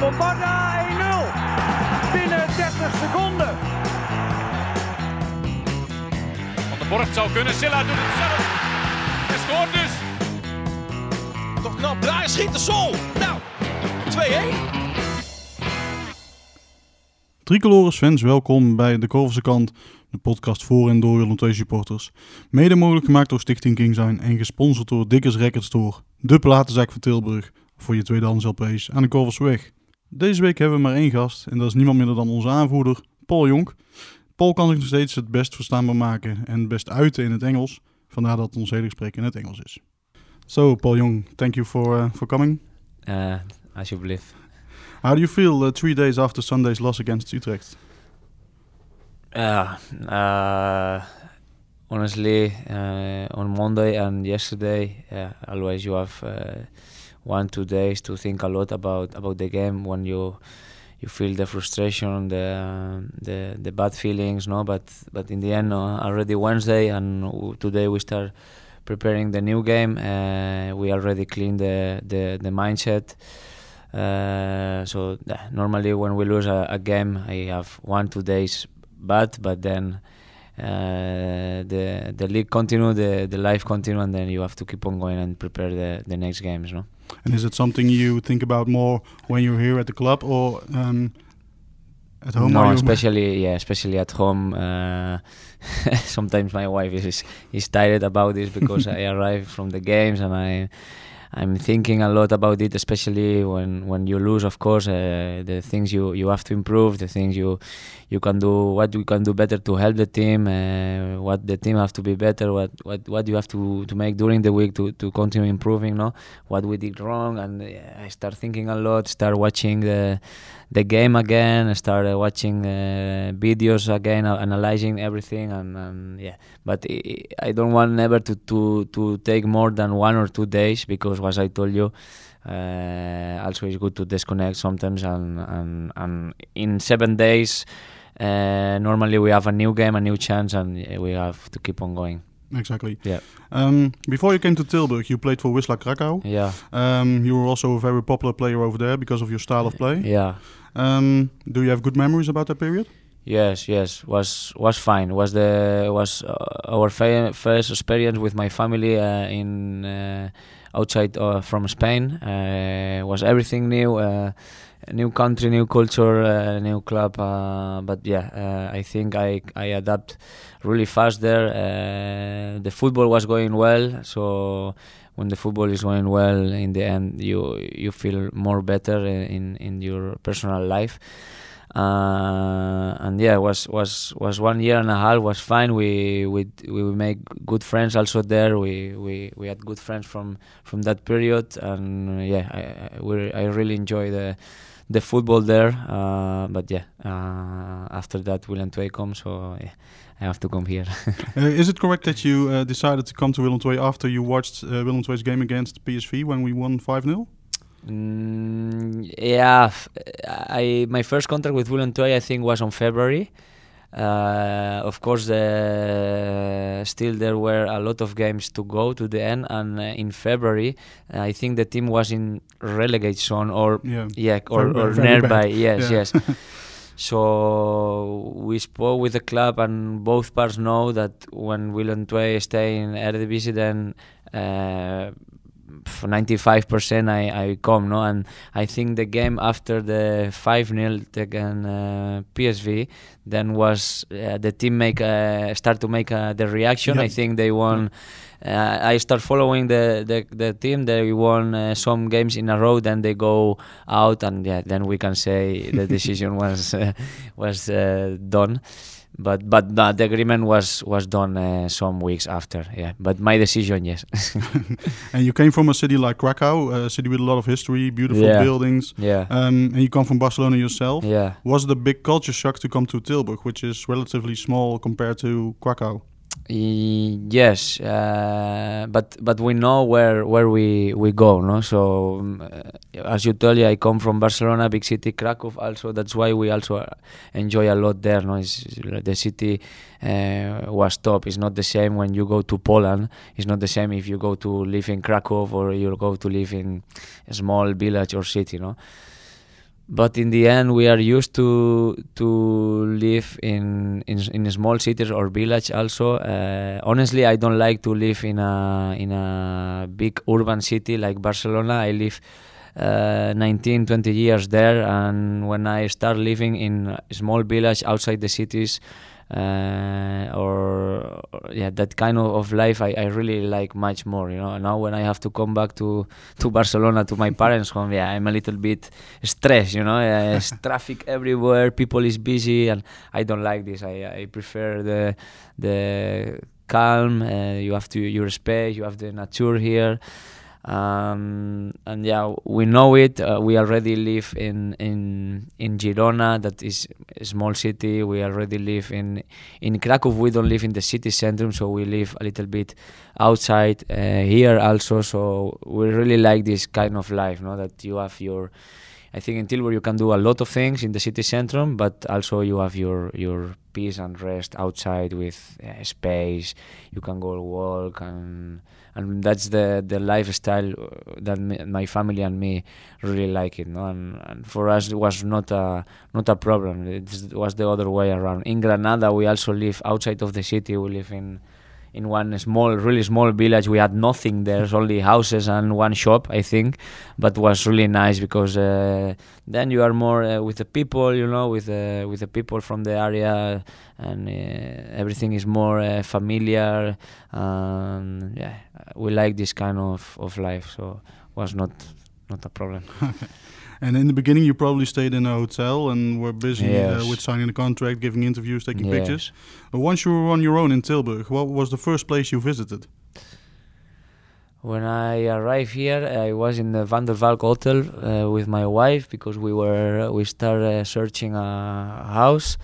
Bombarda 1-0. Binnen 30 seconden. Van de Borg zou kunnen. Silla doet het zelf. Hij scoort dus. Toch knap draaien, schieten, Sol. Nou, 2-1. Tricolores fans, welkom bij De Korverse Kant, de podcast voor en door Willem II supporters. Mede mogelijk gemaakt door Stichting King Zijn en gesponsord door Dikkers Record Store, de platenzaak van Tilburg, voor je tweedehands LP's aan de Korversweg. Deze week hebben we maar één gast en dat is niemand minder dan onze aanvoerder, Paul Jonk. Paul kan zich nog steeds het best verstaanbaar maken en het best uiten in het Engels, vandaar dat ons hele gesprek in het Engels is. So, Paul Young, thank you for, uh, for coming. Uh, alsjeblieft. How do you feel uh, three days after Sunday's loss against Utrecht? Uh, uh, honestly, on Monday and yesterday, always you have uh, one two days to think a lot about about the game when you you feel the frustration, the the the bad feelings, no. But but in the end, uh, already Wednesday and today we start preparing the new game. Uh, we already clean the the the mindset. Uh, so normally when we lose a, a game, I have one two days bad, but then uh, the the league continue, the the life continue, and then you have to keep on going and prepare the the next games. No. And is it something you think about more when you're here at the club or um, at home? no, especially yeah, especially at home. Uh, sometimes my wife is is tired about this because I arrive from the games and I. I'm thinking a lot about it, especially when, when you lose. Of course, uh, the things you, you have to improve, the things you you can do, what you can do better to help the team, uh, what the team have to be better, what what, what you have to, to make during the week to, to continue improving. No, what we did wrong, and uh, I start thinking a lot. Start watching the the game again. I start uh, watching uh, videos again, uh, analyzing everything, and, and yeah. But I, I don't want never to, to to take more than one or two days because, as I told you, uh, also it's good to disconnect sometimes. And and, and in seven days, uh, normally we have a new game, a new chance, and we have to keep on going. Exactly. Yeah. Um, before you came to Tilburg, you played for Wisla Krakow. Yeah, Um, you were also a very popular player over there because of your style of play. yeah. Um, do you have good memories about that period? Yes, yes, was was fine. Was the was uh, our first experience with my family uh, in uh, outside uh, from Spain. Uh, was everything new, uh, new country, new culture, new club. But yeah, I think I I adapt really fast there. The football was going well, so when the football is going well, in the end you you feel more better in in your personal life uh, and yeah, was was was one year and a half was fine. We we we make good friends also there. We we, we had good friends from from that period, and yeah, I I, we, I really enjoy the the football there. Uh, but yeah, uh, after that, Willem II comes, so yeah, I have to come here. Uh, is it correct that you uh, decided to come to Willem II after you watched uh, Willem II's game against PSV when we won 5-0? Mm, yeah, I my first contract with Willem II I think was on February. Uh, of course, uh, still there were a lot of games to go to the end, and uh, in February I think the team was in relegate zone or Yeah. yeah or, Very or very nearby. bad. Yes, Yeah. yes. So we spoke with the club, and both parts know that when Willem II stay in Eredivisie, then. Uh, for 95% I, I come no and I think the game after the 5-0 against uh, PSV then was uh, the team make uh, start to make uh, the reaction Yeah. I think they won uh, I start following the, the, the team they won uh, some games in a row then they go out and yeah then we can say the decision was uh, was uh, done but but no, the agreement was was done uh, some weeks after yeah but my decision yes And you came from a city like Krakow, a city with a lot of history, beautiful Yeah. buildings. yeah Um, and you come from Barcelona yourself. yeah Was the big culture shock to come to Tilburg, which is relatively small compared to Krakow? Yes, uh, but but we know where where we we go, no. So uh, as you told you, I come from Barcelona, big city, Krakow. Also, that's why we also uh, enjoy a lot there. No, it's, the city uh, was top. It's not the same when you go to Poland. It's not the same if you go to live in Krakow or you go to live in a small village or city, no. But in the end we are used to to live in in, in small cities or village also. Uh, honestly i don't like to live in a in a big urban city like barcelona. I live uh, 19 20 years there and when i start living in a small village outside the cities uh, or, or yeah that kind of, of life I, I really like much more you know. Now when I have to come back to to Barcelona to my parents home yeah I'm a little bit stressed you know. Uh, it's traffic everywhere people is busy and I don't like this. I, I prefer the the calm uh, you have to your space you have the nature here um, and yeah, we know it. Uh, we already live in in in Girona, that is a small city. We already live in in Krakow. We don't live in the city center, so we live a little bit outside uh, here also. So we really like this kind of life, no? That you have your I think in Tilburg you can do a lot of things in the city center, but also you have your your peace and rest outside with uh, space. You can go walk and and that's the the lifestyle uh, that me, my family and me really like it. No? And, and for us it was not a not a problem. It was the other way around. In Granada we also live outside of the city. We live in in one small, really small village. We had nothing. There's only houses and one shop, I think, but was really nice because uh, then you are more uh, with the people, you know, with uh, with the people from the area, and uh, everything is more uh, familiar. Um, yeah, we like this kind of, of life, so was not not a problem. And in the beginning, you probably stayed in a hotel and were busy Yes. uh, with signing the contract, giving interviews, taking Yes. pictures. But once you were on your own in Tilburg, what was the first place you visited? When I arrived here, I was in the Van der Valk hotel uh, with my wife because we were we started searching a house,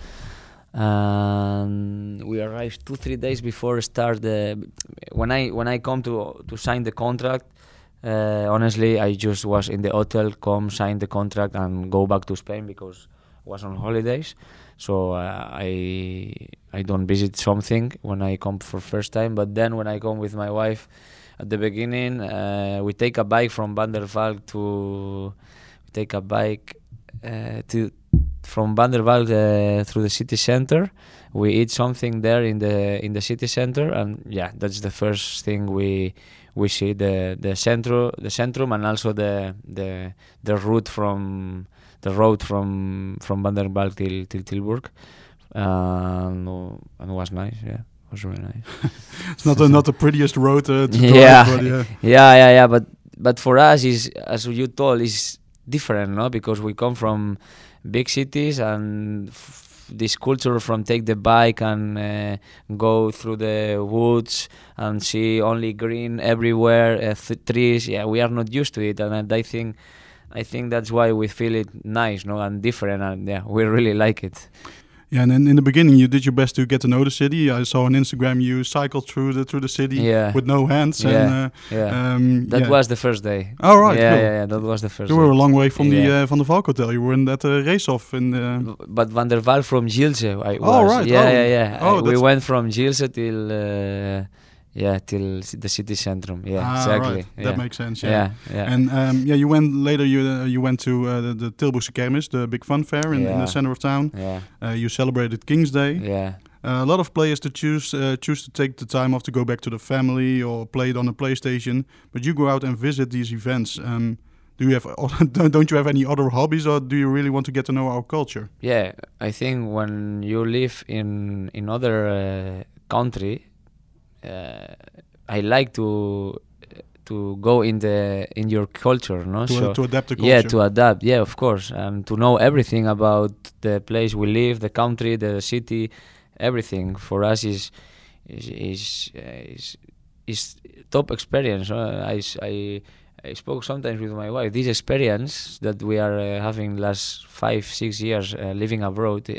and we arrived two three days before start the. When I when I come to to sign the contract, uh, honestly, I just was in the hotel, come sign the contract, and go back to Spain because I was on holidays. So uh, I I don't visit something when I come for first time, but then when I come with my wife at the beginning, uh, we take a bike from Van to take a bike uh, to from Van der uh, through the city center. We eat something there in the in the city center, and yeah, that's the first thing we we see the the centro the centrum and also the the the route from the road from from Van till till Tilburg. Um, and it was nice, yeah. It was really nice. It's not the, not the prettiest road uh, to Yeah. yeah. yeah yeah yeah but but for us is as you told is different no because we come from big cities and f- this culture from take the bike and uh, go through the woods and see only green everywhere uh, th- trees. Yeah we are not used to it and i think i think that's why we feel it nice no and different and yeah we really like it Yeah, and in, in the beginning, you did your best to get to know the city. I saw on Instagram you cycled through the through the city Yeah. with no hands. Yeah. And, uh, yeah um, that yeah. was the first day Oh, right, yeah, cool. yeah yeah that was the first You day. were a long way from the uh, from the Valk Hotel. You were in that uh, race off in the. But Van der Valk from Gilze. I Oh, was. right. Yeah, Oh. yeah, yeah. Oh, I- we went from Gilze till, uh, yeah, till the city centrum. Yeah, ah, exactly. Right. Yeah. That makes sense. Yeah. yeah, yeah. And um, yeah, you went later. You uh, you went to uh, the, the Tilburgse Kermis, the big fun fair in, in the center of town. yeah, Uh, you celebrated King's Day. yeah. Uh, a lot of players to choose uh, choose to take the time off to go back to the family or play it on a PlayStation. But you go out and visit these events. Um, do you have don't don't you have any other hobbies, or do you really want to get to know our culture? Yeah, I think when you live in in other uh, country, I like to to go in the in your culture, no? To, so to adapt culture. yeah, to adapt. Yeah, of course, and to know everything about the place we live, the country, the city, everything for us is is is uh, is, is top experience. Uh, I, s- I I spoke sometimes with my wife. This experience that we are uh, having last five six years uh, living abroad.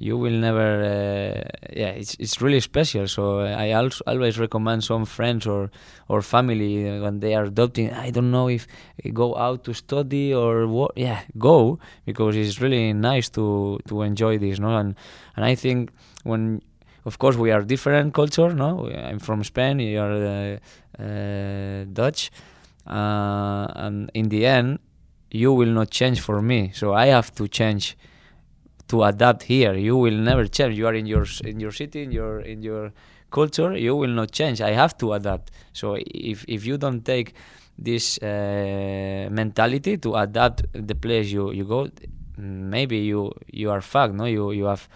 You will never, uh, yeah. It's it's really special. So uh, I also always recommend some friends or or family when they are adopting. I don't know if go out to study or what. Yeah, go because it's really nice to to enjoy this. No, and and I think when of course we are different culture. No, I'm from Spain. You are uh, uh, Dutch, uh, and in the end. you will not change for me. So I have to change to adapt here. You will never change. You are in your in your city, in your in your culture. You will not change. I have to adapt. So if if you don't take this uh, mentality to adapt the place you you go, maybe you you are fucked. No, you you have.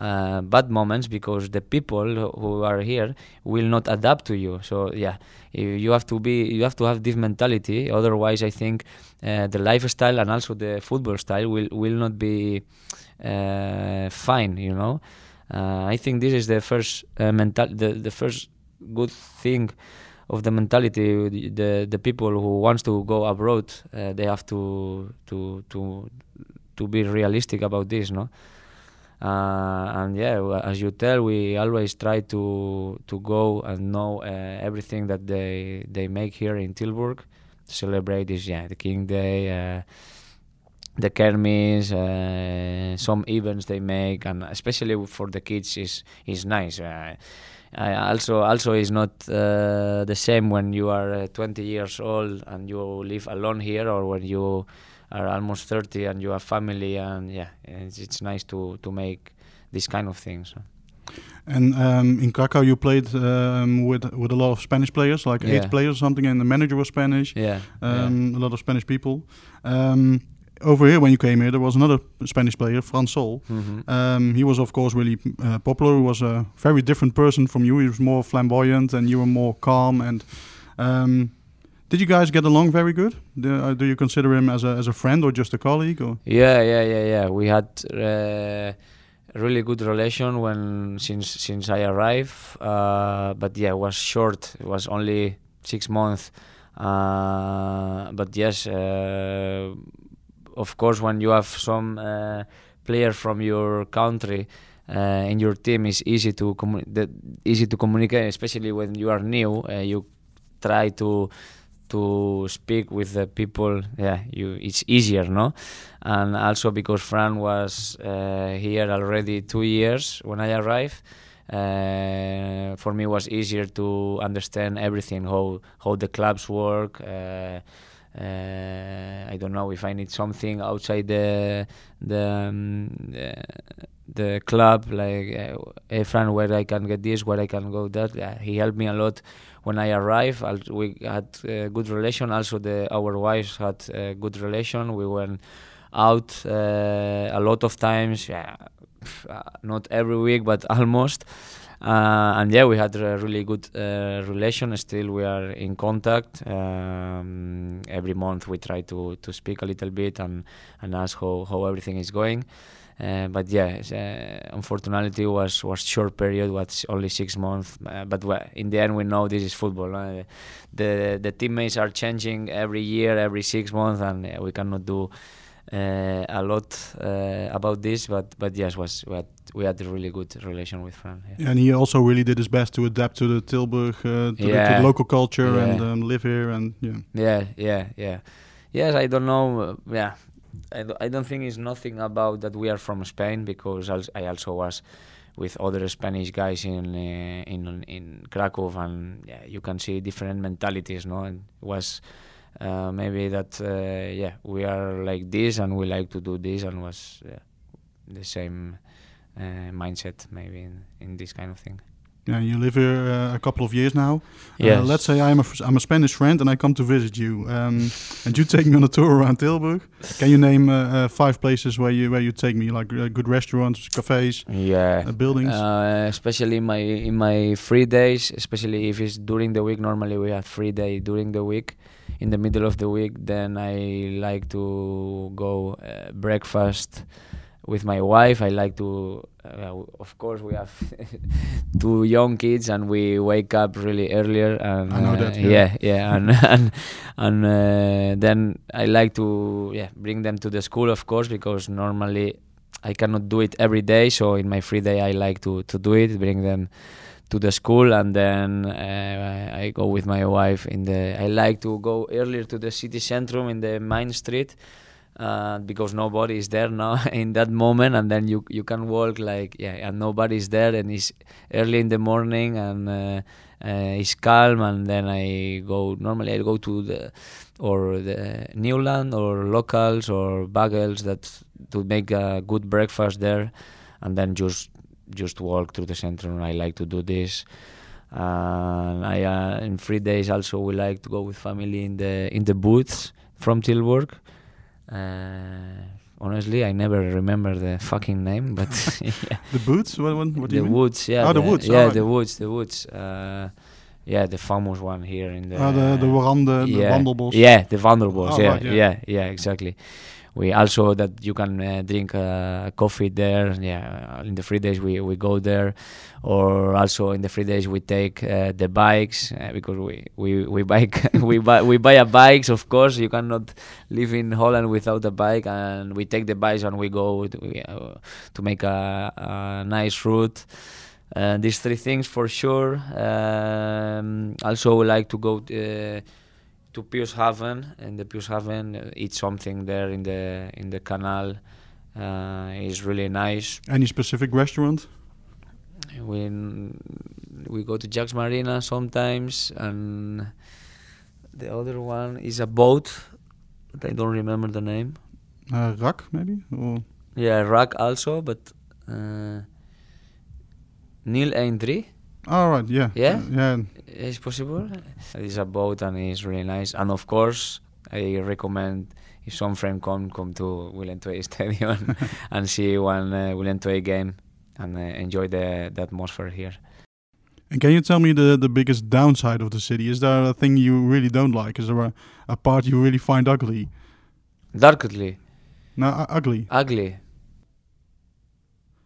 Uh, bad moments because the people who are here will not adapt to you. So yeah, you have to be you have to have this mentality. Otherwise, I think uh, the lifestyle and also the football style will will not be uh, fine. You know, uh, I think this is the first uh, mental the the first good thing of the mentality. The the people who wants to go abroad, uh, they have to to to to be realistic about this. No. Uh, and yeah, as you tell, we always try to to go and know uh, everything that they they make here in Tilburg. Celebrate this, yeah, the King Day, uh, the kermis, uh, some events they make, and especially for the kids is is nice. Uh, also also is not uh, the same when you are uh, 20 years old and you live alone here, or when you are almost 30 and you have family, and yeah, it's, it's nice to to make these kind of things. And um, in Krakow, you played um, with with a lot of Spanish players, like eight players or something, and the manager was Spanish. Yeah, yeah. Um, A lot of Spanish people. Um, over here, when you came here, there was another Spanish player, Fran Sol. Mhm. Um, he was, of course, really uh, popular. He was a very different person from you. He was more flamboyant, and you were more calm. And um, did you guys get along very good? Do, uh, do you consider him as a as a friend or just a colleague? Or Yeah, yeah, yeah, yeah. We had uh, really good relation when since since I arrived. Uh, but yeah, it was short. It was only six months. Uh, but yes, uh, of course, when you have some uh, player from your country in your team, it's easy to commu- easy to communicate, especially when you are new. You try to to speak with the people yeah you it's easier no? And also because fran was uh, here already two years when i arrived uh, for me it was easier to understand everything how how the clubs work uh, uh, I don't know if I need something outside the the um, the, the club like uh, hey Fran where I can get this where I can go that? He helped me a lot when I arrived I'll, we had a good relation. Also the our wives had a good relation. We went out uh, a lot of times yeah uh, not every week but almost. Uh, and yeah we had a really good uh, relation. Still we are in contact. Um, every month we try to to speak a little bit and and ask how, how everything is going uh, but yeah, uh, unfortunately, was was short period, was only six months. Uh, but in the end, we know this is football. Uh, the the teammates are changing every year, every six months, and uh, we cannot do uh, a lot uh, about this. But but yes, was we had, we had a really good relation with Fran. Yeah. and he also really did his best to adapt to the Tilburg, uh, to, the, to the local culture and um, live here. And yeah, Yeah, yeah, yeah. Yes, I don't know. Uh, yeah, I, do, I don't think it's nothing about that we are from Spain because I also was with other Spanish guys in uh, in in Krakow, and yeah, you can see different mentalities. No, and it was uh, maybe that uh, yeah we are like this and we like to do this and was yeah, the same uh, mindset maybe in, in this kind of thing. Yeah. You live here uh, a couple of years now. Yes. Uh, let's say I'm a f- I'm a Spanish friend and I come to visit you, um, and you take me on a tour around Tilburg. Can you name uh, uh, five places where you where you take me, like uh, good restaurants, cafes, Yeah. buildings? Uh, especially in my in my free days, especially if it's during the week. Normally we have free day during the week. In the middle of the week, then I like to go uh, breakfast with my wife. I like to, uh, of course, we have two young kids, and we wake up really earlier. And I know uh, that, yeah. yeah, yeah, and and and uh, then I like to yeah bring them to the school, of course, because normally I cannot do it every day. So in my free day, I like to to do it, bring them to the school, and then uh, I go with my wife in the. I like to go earlier to the city centrum in the main street. Uh, because nobody is there now in that moment, and then you you can walk like yeah, and nobody is there, and it's early in the morning, and uh, uh, it's calm, and then I go. Normally, I go to the or the Newland or locals or bagels that to make a good breakfast there, and then just just walk through the center. And I like to do this. And I uh, in three days also we like to go with family in the in the booths from Tilburg. Uh, honestly, I never remember the fucking name, but yeah. The boots? What, what, what do the you mean? woods, yeah. Oh, the woods, Yeah, alright. the woods, the woods. Uh, yeah, the famous one here in the. Ah, the, the Warande, the yeah, Wandelbos. Yeah, the Wandelbos. Oh, yeah, right, yeah. yeah, yeah, exactly. We also that you can uh, drink uh, coffee there. Yeah, in the free days we, we go there, or also in the free days we take uh, the bikes uh, because we we we bike we buy we buy a bikes. Of course, you cannot live in Holland without a bike, and we take the bikes and we go to, uh, to make a, a nice route. Uh, these three things for sure. Um, also, we like to go to Piushaven, and the Piushaven uh, eat something there in the in the canal. Uh, is really nice. Any specific restaurant? We we go to Jack's Marina sometimes, and the other one is a boat, but I don't remember the name. Uh, Rak, maybe? Or Yeah, Rack also, but uh, Neil Eindri. Oh, right, yeah. Yeah? yeah. It's possible. It's a boat and it's really nice. And of course, I recommend if some friend come come to Willem II Stadium and see one uh, Willem II game and uh, enjoy the, the atmosphere here. And can you tell me the, the biggest downside of the city? Is there a thing you really don't like? Is there a, a part you really find ugly? Darkly, No, u- ugly. ugly.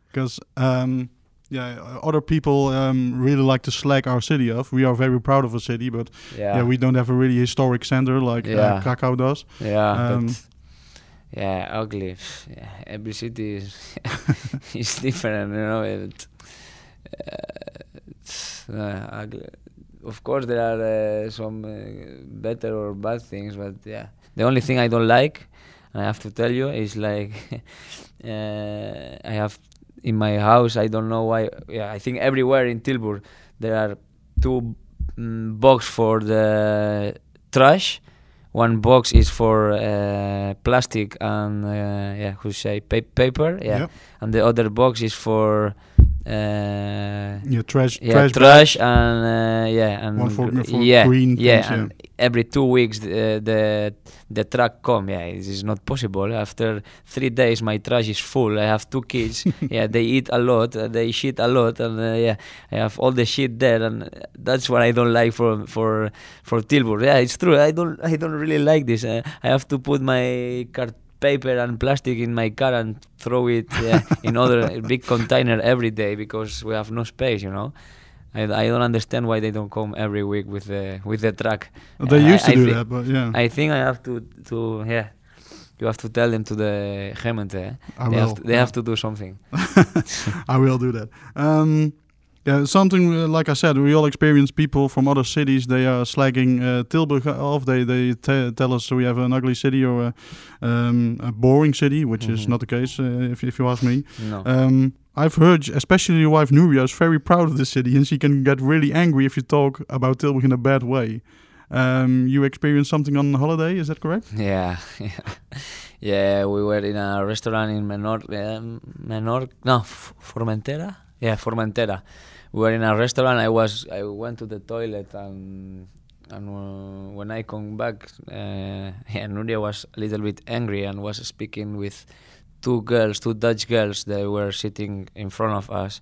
Because um, yeah, uh, other people um, really like to slag our city off. We are very proud of a city, but Yeah, yeah, we don't have a really historic center like Yeah. uh, Krakow does. yeah, um, but yeah, ugly. Yeah, every city is is different, you know. It, uh, it's, uh, ugly. Of course, there are uh, some uh, better or bad things, but yeah, the only thing I don't like, I have to tell you, is like uh, I have in my house. I don't know why. Yeah, I think everywhere in Tilburg there are two mm, box for the trash. One box is for uh, plastic and uh, yeah, who say pa- paper. Yeah, Yep. and the other box is for uh, Yeah, trash, yeah, trash, trash, and uh, yeah, and One for- for yeah, green yeah, things, and every two weeks uh, the the truck come. Yeah, it is not possible. After three days, my trash is full. I have two kids. yeah, they eat a lot. Uh, they shit a lot, and uh, yeah, I have all the shit there, and that's what I don't like for for for Tilburg. Yeah, it's true. I don't I don't really like this. Uh, I have to put my cart paper and plastic in my car and throw it in other big container every day because we have no space, you know. I, I don't understand why they don't come every week with the with the truck. They I- used to I do that, but yeah, I think I have to to yeah. You have to tell them to the gemeente. eh? I they will. have to, they have to do something. I will do that. Um, yeah, something uh, like I said, we all experience people from other cities. They are slagging uh, Tilburg off. They they te- tell us we have an ugly city or a, um, a boring city, which is Mhm. not the case uh, if if you ask me. No. Um, I've heard, especially your wife Nuria is very proud of this city, and she can get really angry if you talk about Tilburg in a bad way. Um, you experienced something on holiday, is that correct? Yeah, yeah, yeah. We were in a restaurant in Menor, um, Menor, no, F- Formentera. Yeah, Formentera. We were in a restaurant. I was, I went to the toilet, and and uh, when I come back, uh, yeah, Nuria was a little bit angry and was speaking with two girls, two Dutch girls. They were sitting in front of us.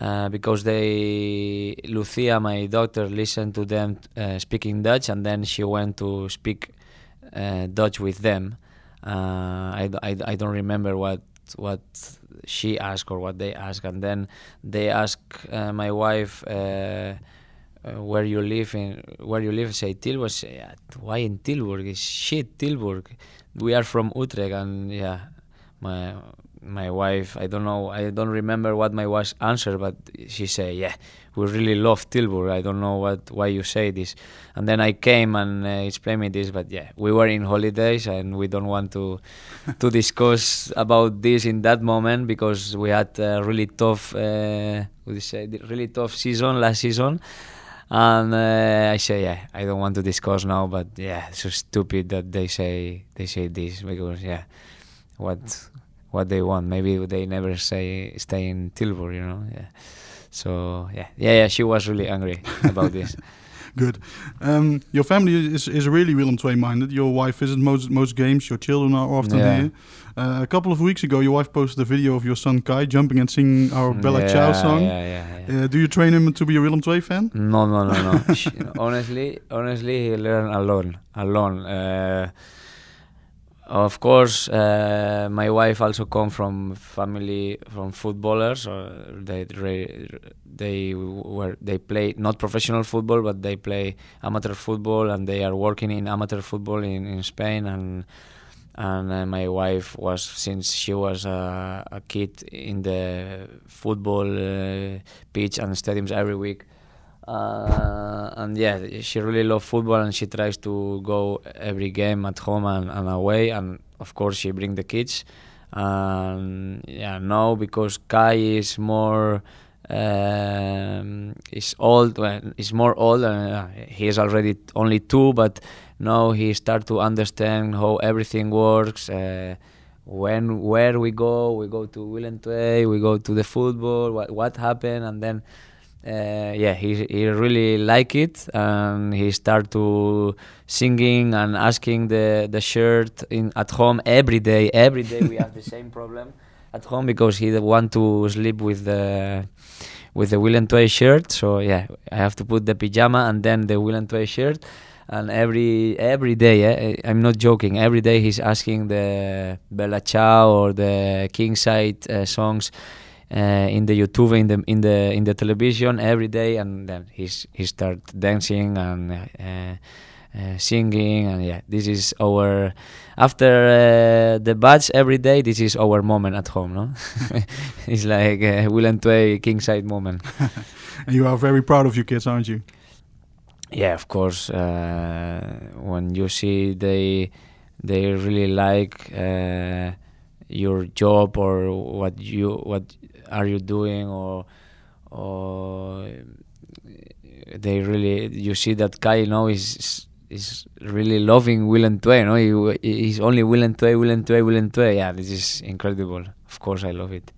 Uh, because they, Lucia, my daughter, listened to them uh, speaking Dutch, and then she went to speak uh, Dutch with them. Uh, I, I I don't remember what what she asked or what they asked, and then they asked uh, my wife uh, uh, where you live in where you live. Say Tilburg. Say, "Yeah, why in Tilburg? is shit Tilburg. We are from Utrecht, and yeah, my my wife. I don't know. I don't remember what my wife answered, but she said, "Yeah, we really love Tilburg. I don't know what why you say this." And then I came and uh, explained me this, but yeah, we were in holidays and we don't want to to discuss about this in that moment because we had a really tough, uh, you say, really tough season last season. and uh, I say, yeah, I don't want to discuss now, but yeah, it's so stupid that they say they say this because yeah, what what they want. Maybe they never say stay in Tilburg, you know. Yeah. So yeah, yeah, yeah. She was really angry about this. Good. Um, your family is, is really Willem II minded. Your wife visits most most games. Your children are often Yeah. here. Uh, a couple of weeks ago, your wife posted a video of your son Kai jumping and singing our Bella yeah, Ciao song. Yeah, yeah, yeah. Uh, do you train him to be a Willem II fan? No, no, no, no. Honestly, honestly, he learned alone, alone. Uh, of course, uh, my wife also come from family from footballers. They they were they play not professional football, but they play amateur football, and they are working in amateur football in, in Spain. And and uh, my wife was since she was uh, a kid in the football uh, pitch and stadiums every week uh, and yeah she really loves football and she tries to go every game at home and, and away. And of course she bring the kids. And yeah now because Kai is more um, is old well, is more old and uh, he is already only two but now he start to understand how everything works. Uh, when where we go we go to Willem II we go to the football what, what happened and then uh, yeah he, he really like it and he start to singing and asking the the shirt in at home every day. Every day we have the same problem at home because he want to sleep with the with the Willem II shirt. So yeah I have to put the pajama and then the Willem II shirt. And every every day eh, I'm not joking every day he's asking the Bella Ciao or the Kingside uh, songs in the YouTube in the in the in the television every day and then he's he start dancing and uh, uh, singing and yeah this is our after uh, the batch every day this is our moment at home no it's like uh, Willem II Kingside moment And you are very proud of your kids, aren't you? yeah of course uh, when you see they they really like uh, your job or what you what are you doing or or they really you see that Kai now is is really loving Willem II no he, he's only Willem II Willem II Willem II yeah this is incredible of course I love it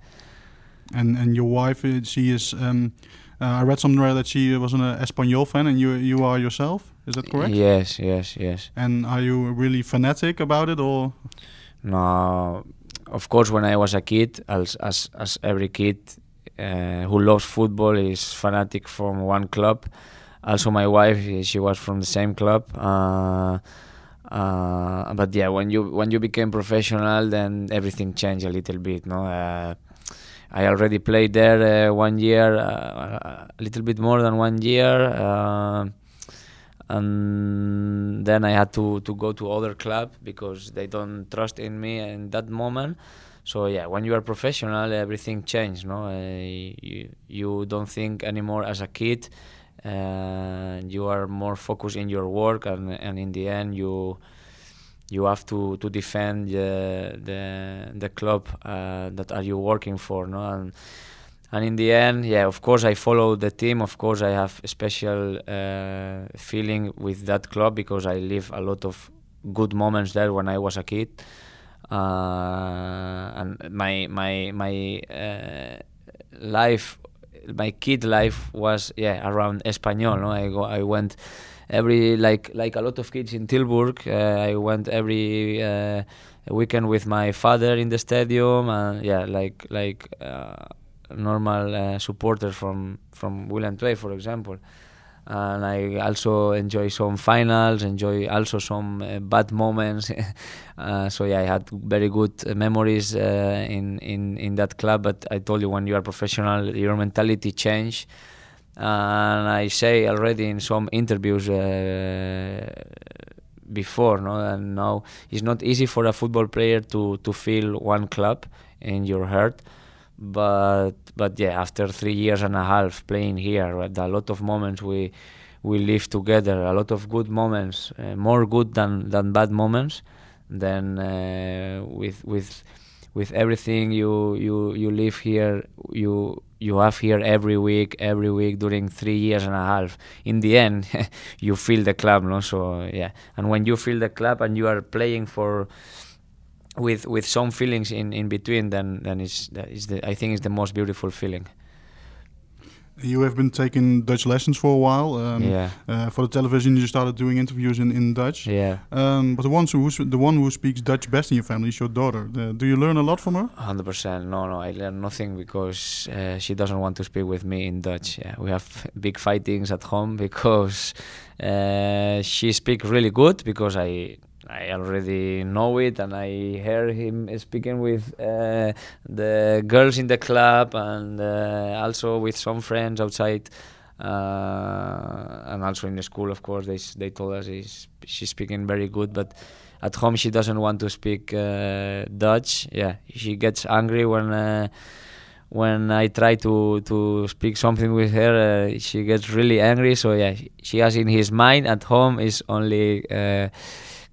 And and your wife, uh, she is. Um, uh, I read somewhere that she was an uh, Espanyol fan, and you you are yourself. Is that correct? yes yes yes And are you really fanatic about it, or No, of course, when I was a kid, as as, as every kid uh, who loves football is fanatic from one club. Also, my wife, she was from the same club. Uh, uh, but yeah, when you when you became professional, then everything changed a little bit. No, uh, I already played there uh, one year, uh, a little bit more than one year. And then I had to, to go to other club because they don't trust in me in that moment. So yeah, when you are professional, everything changed. No, uh, you you don't think anymore as a kid. Uh, you are more focused in your work, and and in the end, you you have to to defend the the, the club uh, that are you working for. No, and and in the end, yeah, of course, I follow the team. Of course, I have a special uh, feeling with that club because I live a lot of good moments there when I was a kid. Uh, and my my my uh, life, my kid life was yeah around Espanyol. No, I go, I went every like like a lot of kids in Tilburg. Uh, I went every uh, weekend with my father in the stadium, and yeah, like like. Normal uh, supporter from from Willem II, for example. And I also enjoy some finals, enjoy also some uh, bad moments. uh, so yeah, I had very good uh, memories uh, in in in that club. But I told you, when you are professional, your mentality change. And I say already in some interviews before, no, and now it's not easy for a football player to to feel one club in your heart but but yeah, after three years and a half playing here, a lot of moments we we live together, a lot of good moments, uh, more good than than bad moments. Then uh, with with with everything you you you live here you you have here every week every week during three years and a half in the end you feel the club no so yeah and when you feel the club and you are playing for with with some feelings in in between then then that is the i think it's the most beautiful feeling You have been taking Dutch lessons for a while. Um, yeah uh, for the television, you started doing interviews in, in Dutch. yeah Um, but the one who the one who speaks Dutch best in your family is your daughter. Uh, do you learn a lot from her? Hundred percent. No, no. I learn nothing because uh, she doesn't want to speak with me in Dutch. Yeah, we have big fightings at home because uh, she speaks really good because I I already know it and I hear him speaking with uh, the girls in the club and uh, also with some friends outside. Uh, and also in the school, of course, they they told us he's, she's speaking very good, but at home she doesn't want to speak uh, Dutch. Yeah, she gets angry when uh, when I try to to speak something with her. Uh, she gets really angry. So yeah, she- she has in his mind at home is only uh,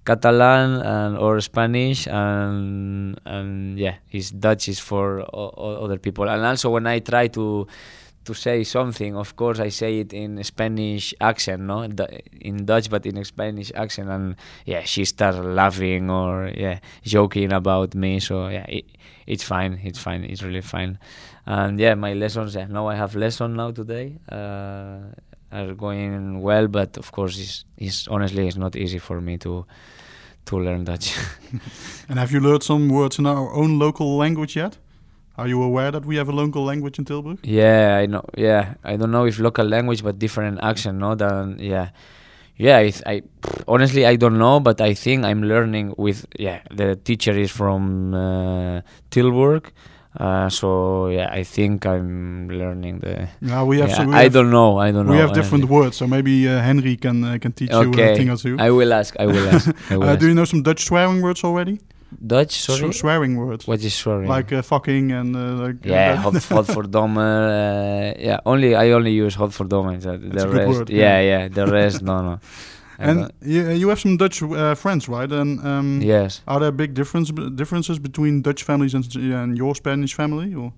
Catalan and or Spanish and and yeah, his Dutch is for other people. And also when I try to to say something, of course I say it in Spanish accent, no, in Dutch but in Spanish accent, and yeah, she starts laughing or yeah, joking about me. So yeah, it, it's fine, it's fine, it's really fine. And yeah, my lessons. Yeah, now I have lesson now today. Uh, are going well, but of course, it's, it's honestly it's not easy for me to to learn Dutch. And have you learned some words in our own local language yet? Are you aware that we have a local language in Tilburg? Yeah, I know. Yeah, I don't know if local language, but different accent. No, than yeah, yeah. I, I honestly I don't know, but I think I'm learning with yeah. The teacher is from uh, Tilburg, uh, so yeah. I think I'm learning the. Yeah, we have. yeah, so we I have, don't know. I don't know. We have different words, so maybe uh, Henry can uh, can teach you a Okay, thing or two. I will ask. I will ask. I will Uh, ask. do you know some Dutch swearing words already? Dutch? Sorry. Swearing words, what is sorry? like uh, fucking and uh, like. uh, Yeah, hot, hot for Domer. Uh, yeah, only I only use hot for Domer. The, the rest, word, yeah, yeah. yeah, The rest, no, no. And you, you have some Dutch uh, friends, right? And um, yes, are there big difference differences between Dutch families and, and your Spanish family, or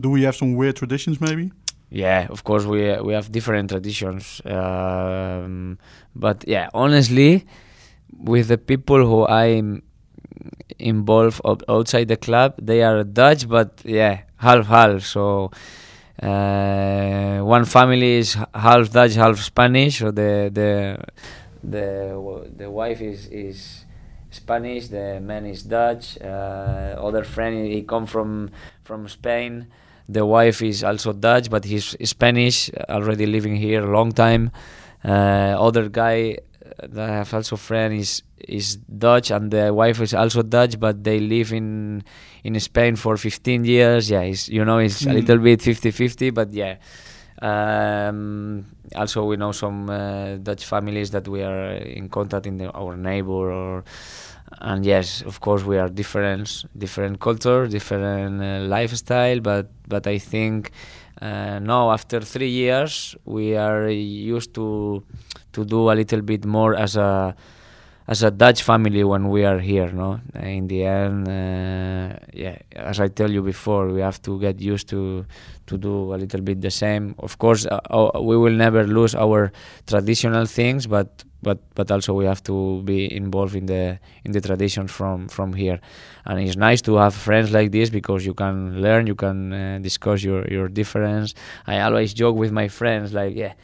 do we have some weird traditions maybe? yeah. Of course, we we have different traditions, um, but yeah, honestly, with the people who I'm involved out- outside the club, they are Dutch, but yeah, half half. So. Uh, one family is half Dutch, half Spanish. So the the the the wife is is Spanish, the man is Dutch. Uh, other friend he come from from Spain. The wife is also Dutch, but he's Spanish, already living here a long time. Uh, other guy that I have also friend is is Dutch, and the wife is also Dutch, but they live in in Spain for 15 years. Yeah, it's, you know, it's a Mm. little bit 50-50, but yeah. Um, also, we know some uh, Dutch families that we are in contact in the, our neighbor, or and yes, of course, we are different, different culture, different uh, lifestyle. But but I think uh, now after three years, we are used to to do a little bit more as a as a Dutch family when we are here. No, in the end, uh, yeah, as I tell you before, we have to get used to to do a little bit the same. Of course, uh, uh, we will never lose our traditional things, but but but also we have to be involved in the in the traditions from from here. And it's nice to have friends like this because you can learn, you can uh, discuss your your difference. I always joke with my friends like, yeah,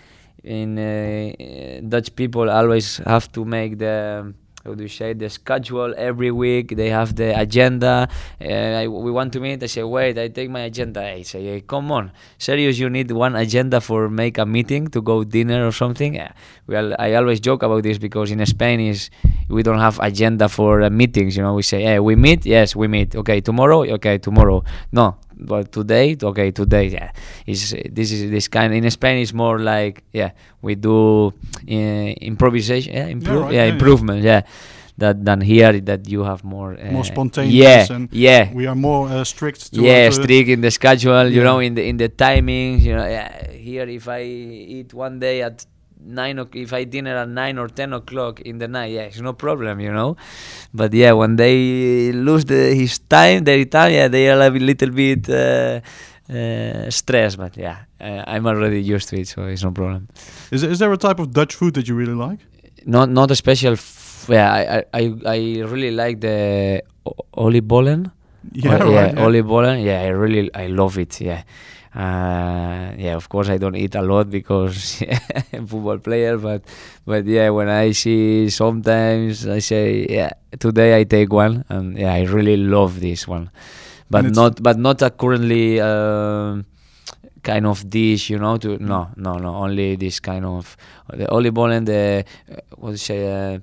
in uh, Dutch people always have to make the how do you say the schedule every week. They have the agenda. Uh, I, we want to meet. I say wait i take my agenda. I say hey, come on. Serious you need one agenda for make a meeting to go dinner or something? Yeah. we al- i always joke about this because in spain is we don't have agenda for uh, meetings. You know we say hey we meet? Yes we meet. Okay tomorrow? Okay tomorrow. No but today okay today yeah is this is this kind in spain is more like yeah we do uh, improvisation yeah, improve, right, yeah, yeah, yeah. improvement yeah that than here that you have more uh, More spontaneous yeah and yeah We are more uh, strict. Yeah strict in the schedule you know in the in the timings you know yeah, here if i eat one day at nine. o- If I dinner at nine or ten o'clock in the night, yeah, it's no problem, you know. But yeah, when they lose the, his time, their time, yeah, they are a little bit uh, uh, stressed. But yeah, uh, I'm already used to it, so it's no problem. Is, is there a type of Dutch food that you really like? Not not a special. F- yeah, I, I I really like the o- oliebollen. Yeah, Oh, right. yeah, oliebollen. Yeah, I really I love it. Yeah. Uh, yeah, of course I don't eat a lot because I'm a football player, but but yeah, when I see sometimes I say yeah, today I take one, and yeah, I really love this one, but not but not a currently um, kind of dish, you know. To no no no, only this kind of the oliebollen, the uh, what do you say, uh,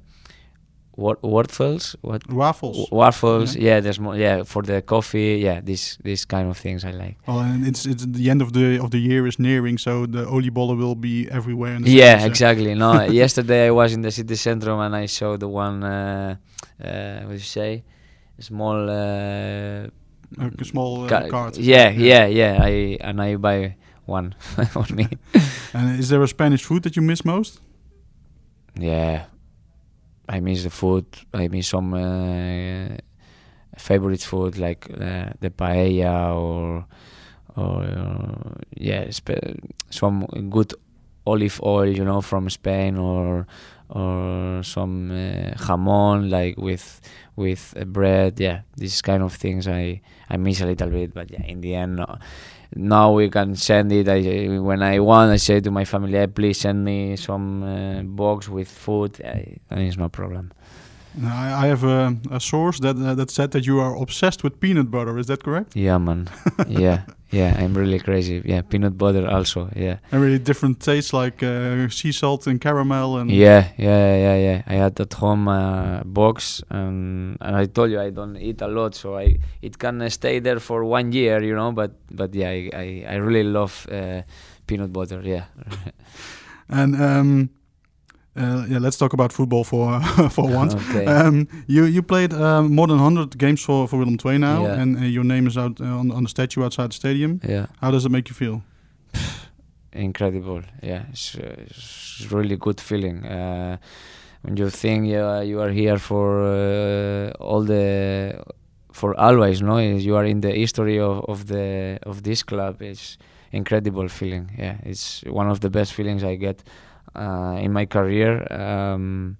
what waffles, what Waffles. Waffles yeah. there's more yeah for the coffee yeah this this kind of things i like oh and it's it's the end of the of the year is nearing, so the oliebollen will be everywhere. In the yeah uh, exactly no yesterday i was in the city centrum and i saw the one uh, uh what do you say small uh, A small uh, ca- cart. yeah yeah yeah i and i buy one for me And is there a Spanish food that you miss most? yeah i miss the food. I miss some uh, favorite food like uh, the paella or or uh, yeah some good olive oil you know from spain or or some uh, jamon like with with bread. Yeah these kind of things i i miss a little bit but yeah in the end now we can send it. I, when i want i say to my family "Hey, please send me some uh, box with food. I, and it's no problem I, I have a, a source that uh, that said that you are obsessed with peanut butter. Is that correct? yeah man yeah yeah i'm really crazy yeah peanut butter also yeah And really different tastes like uh, sea salt and caramel and Yeah, yeah, yeah, yeah. I had at home a box, and and I told you I don't eat a lot, so I it can uh, stay there for one year, you know. But but yeah, I I, I really love uh, peanut butter. Yeah, And um, uh, yeah, let's talk about football for for once. Okay. Um, you you played um, more than 100 games for for Willem II now, Yeah. and uh, your name is out uh, on, on the statue outside the stadium. yeah. How does it make you feel? incredible yeah it's, uh, it's really good feeling uh, when you think you are, you are here for uh, all the for always no you are in the history of, of the of this club it's incredible feeling yeah it's one of the best feelings i get uh, in my career um,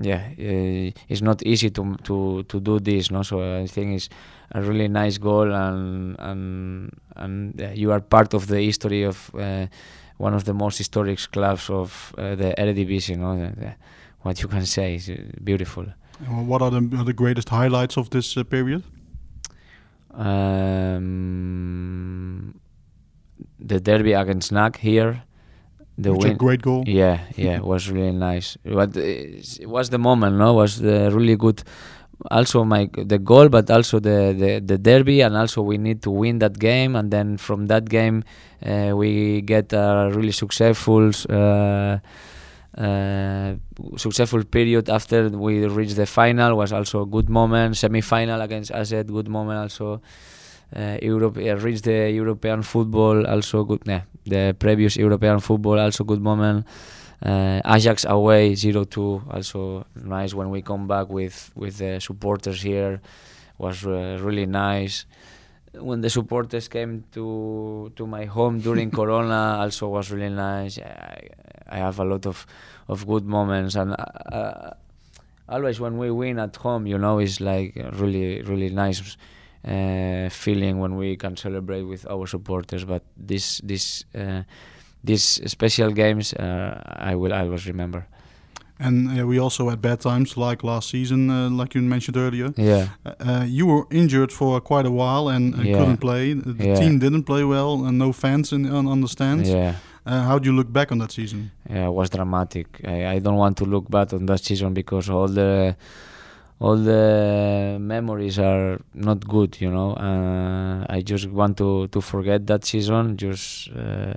yeah uh, it's not easy to to to do this no? So i think it's a really nice goal and and and you are part of the history of uh, one of the most historic clubs of uh, the Eredivisie no? The, the, what you can say is beautiful. And what are the, are the greatest highlights of this uh, period? um, the derby against NAC here the Which a win great goal. Yeah, yeah, it was really nice. But uh, it was the moment, no? Was the really good. Also, my the goal, but also the, the the derby, and also we need to win that game, and then from that game, uh, we get a really successful. Uh, uh, successful period after we reached the final was also a good moment semi-final against AZ good moment also uh, Europe uh, reached the European football also good yeah, the previous European football also good moment. Uh, Ajax away 0-2 also nice when we come back with with the supporters here was uh, really nice. When the supporters came to to my home during Corona also was really nice. I, I have a lot of of good moments and uh, uh, always when we win at home you know it's like really really nice feeling when we can celebrate with our supporters. But this this uh, these special games uh, I will always remember. And uh, we also had bad times like last season, uh, like you mentioned earlier. Yeah, Uh, you were injured for quite a while and uh, Yeah. couldn't play. The Yeah. team didn't play well, and no fans in, on, on the stands. yeah, Uh, how do you look back on that season? yeah. It was dramatic. I, I don't want to look back on that season because all the all the memories are not good. You know, uh, I just want to to forget that season. Just. Uh,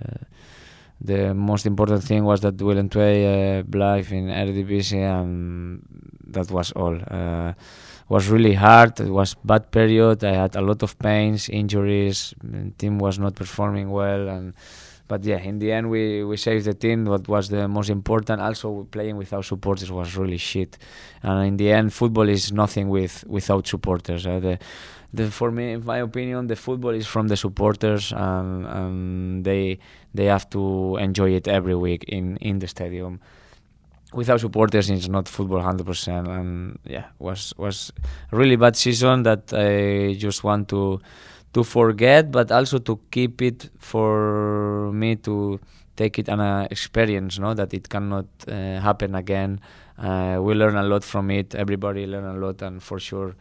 the most important thing was that Willem II uh, blijft in Eredivisie and that was all. Uh, was really hard. It was bad period. I had a lot of pains, injuries. mm, Team was not performing well, and but yeah, in the end we we saved the team. What was the most important? Also, playing without supporters was really shit. And in the end, football is nothing with without supporters. Uh, the the for me, in my opinion, the football is from the supporters, and, and they they have to enjoy it every week in in the stadium. Without supporters, it's not football 100%. And yeah, was was a really bad season that I just want to to forget, but also to keep it for me to take it an uh, experience, no, that it cannot uh, happen again. Uh, we learn a lot from it. Everybody learn a lot, and for sure,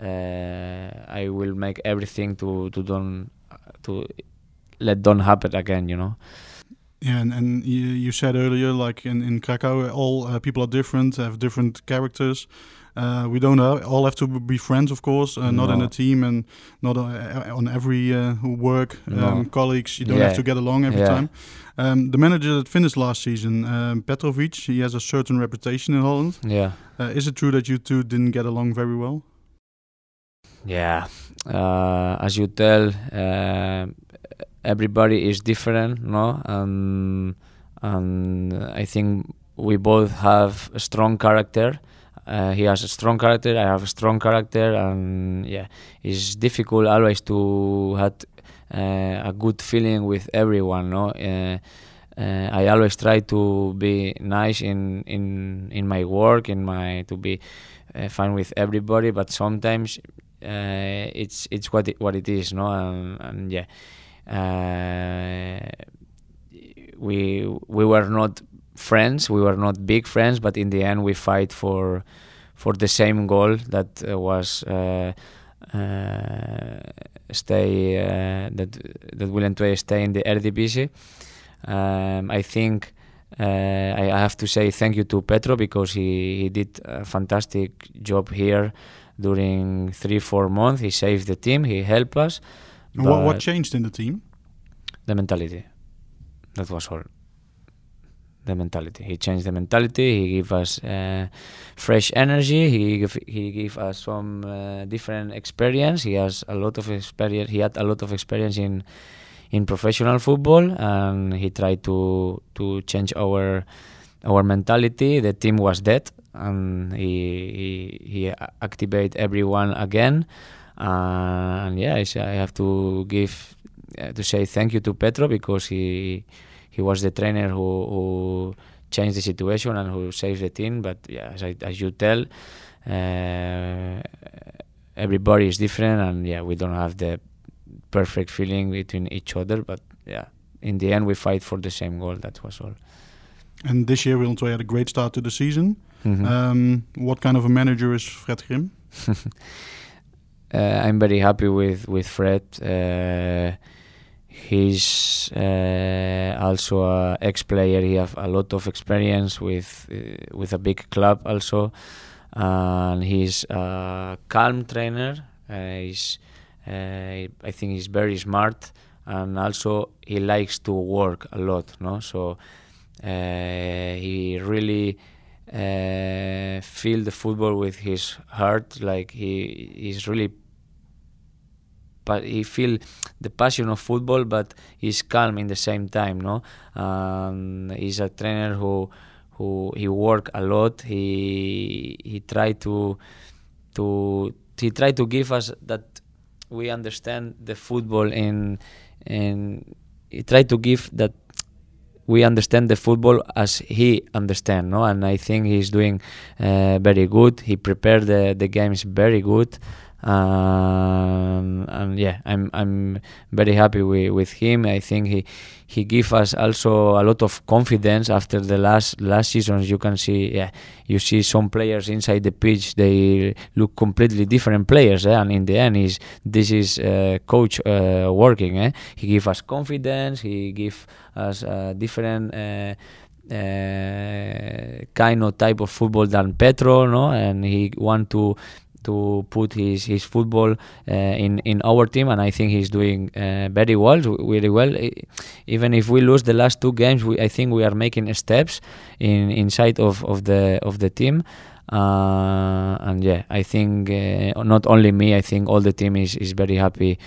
uh, I will make everything to to don't to let don't happen again. You know. Yeah, and, and you, you said earlier, like in, in Krakow, all uh, people are different, have different characters. Uh, we don't all have to be friends, of course, uh, not in a team and not uh, on every uh, work. No. Um, colleagues, you don't Yeah. have to get along every Yeah. time. Um, the manager that finished last season, um, Petrovic, he has a certain reputation in Holland. Yeah. Uh, is it true that you two didn't get along very well? Yeah, uh, as you tell, uh, everybody is different, no? And and I think we both have a strong character. Uh, he has a strong character. I have a strong character, and yeah, it's difficult always to have uh, a good feeling with everyone, no? Uh, uh, I always try to be nice in in in my work, in my to be uh, fine with everybody, but sometimes uh, it's it's what it, what it is, no, and, and yeah, we we were not friends, we were not big friends, but in the end we fight for for the same goal that uh, was uh, uh, stay uh, that that Willem II stay in the Eredivisie. Um, I think. Uh, I, I have to say thank you to Petro because he, he did a fantastic job here during three four months. He saved the team. He helped us. What, what changed in the team? the mentality. That was all. The mentality. He changed the mentality. He gave us uh, fresh energy. He gave, he gave us some uh, different experience. He has a lot of experience. He had a lot of experience in in professional football, and he tried to to change our our mentality. The team was dead, and he he, he activate everyone again. Uh, and yeah, I have to give uh, to say thank you to Petro because he he was the trainer who, who changed the situation and who saved the team. But yeah, as, I, as you tell, uh, everybody is different, and yeah, we don't have the perfect feeling between each other. But yeah, in the end, we fight for the same goal. That was all. And this year, Willem II had a great start to the season. Mhm. Um, what kind of a manager is Fred Grim? uh, I'm very happy with with Fred. Uh, he's uh, also a ex-player. He have a lot of experience with uh, with a big club also, and he's a calm trainer. Uh, he's uh, I think he's very smart, and also he likes to work a lot. No, so uh, he really uh, feel the football with his heart. Like he he's really, but he feel the passion of football, but he's calm in the same time. No, um, he's a trainer who who he work a lot. He he try to to he try to give us that we understand the football in and he try to give that we understand the football as he understand no and i think he's doing uh, very good he prepared the, the games very good um, and yeah i'm i'm very happy with, with him. I think he he give us also a lot of confidence after the last last seasons you can see yeah you see some players inside the pitch. They look completely different players eh? and in the end is this is uh, coach uh, working eh? he give us confidence. He give us uh, different uh, uh, kind of type of football than Petro, no, and he want to to put his his football uh, in in our team, and I think he's doing uh, very well, really well. Even if we lose the last two games, we, I think we are making steps in inside of, of the of the team. Uh, and yeah, I think uh, not only me, I think all the team is, is very happy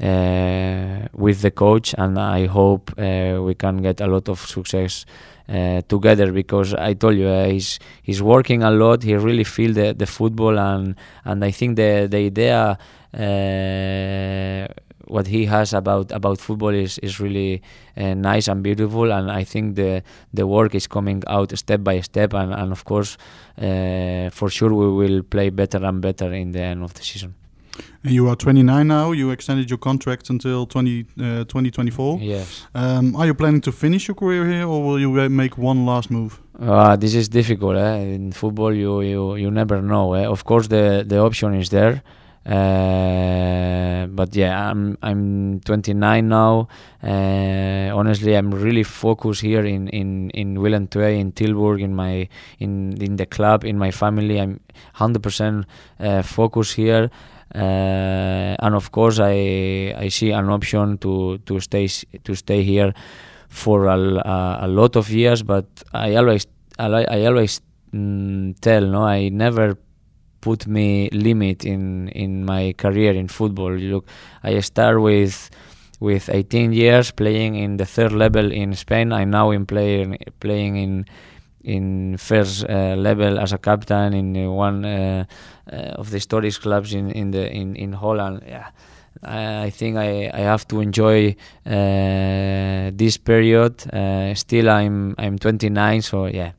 uh, with the coach, and I hope uh, we can get a lot of success uh, together because I told you uh, he's he's working a lot. He really feel the, the football and and I think the the idea uh, what he has about about football is is really uh, nice and beautiful and I think the the work is coming out step by step and and of course uh, for sure we will play better and better in the end of the season. And you are 29 now. You extended your contract until 20, uh, 2024. Yes. Um, are you planning to finish your career here, or will you make one last move? Uh, this is difficult. Eh? In football, you, you, you never know. Eh? Of course, the, the option is there. Uh, but yeah, I'm I'm 29 now. Uh, honestly, I'm really focused here in in in Willem II, in Tilburg, in my in in the club, in my family. I'm 100% uh, focused here. Uh, and of course, I I see an option to to stay to stay here for a, a, a lot of years. But I always I, I always mm, tell no, I never put me limit in in my career in football. You look, I start with with 18 years playing in the third level in Spain. I now am playing playing in in first uh, level as a captain in uh, one uh, uh, of the historic clubs in in the in in Holland. Yeah. I think I, I have to enjoy uh, this period. Uh, still, I'm I'm 29, so yeah,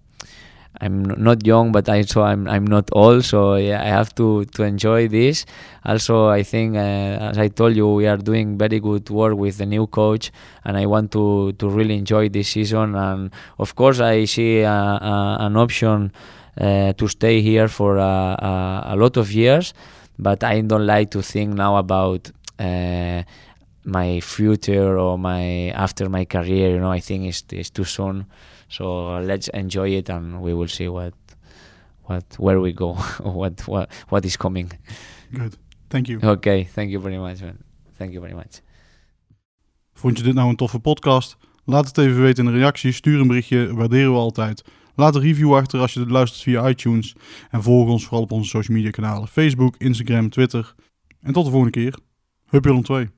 I'm not young, but also I'm I'm not old, so yeah, I have to to enjoy this. Also, I think uh, as I told you, we are doing very good work with the new coach, and I want to to really enjoy this season. And of course, I see a, a, an option uh, to stay here for a, a, lot of years, but I don't like to think now about. Uh, my future or my after my career you know i think it's, it's too soon so let's enjoy it, and we will see what, what, where we go, what, what, what is coming. Good. Thank you. Okay, thank you very much, man. Thank you very much. Vond je dit nou een toffe podcast? Laat het even weten in de reactie. Stuur een berichtje, waarderen we altijd. Laat een review achter als je dit luistert via iTunes. En volg ons vooral op onze social media kanalen. Facebook, Instagram, Twitter. En tot de volgende keer. Hup 2.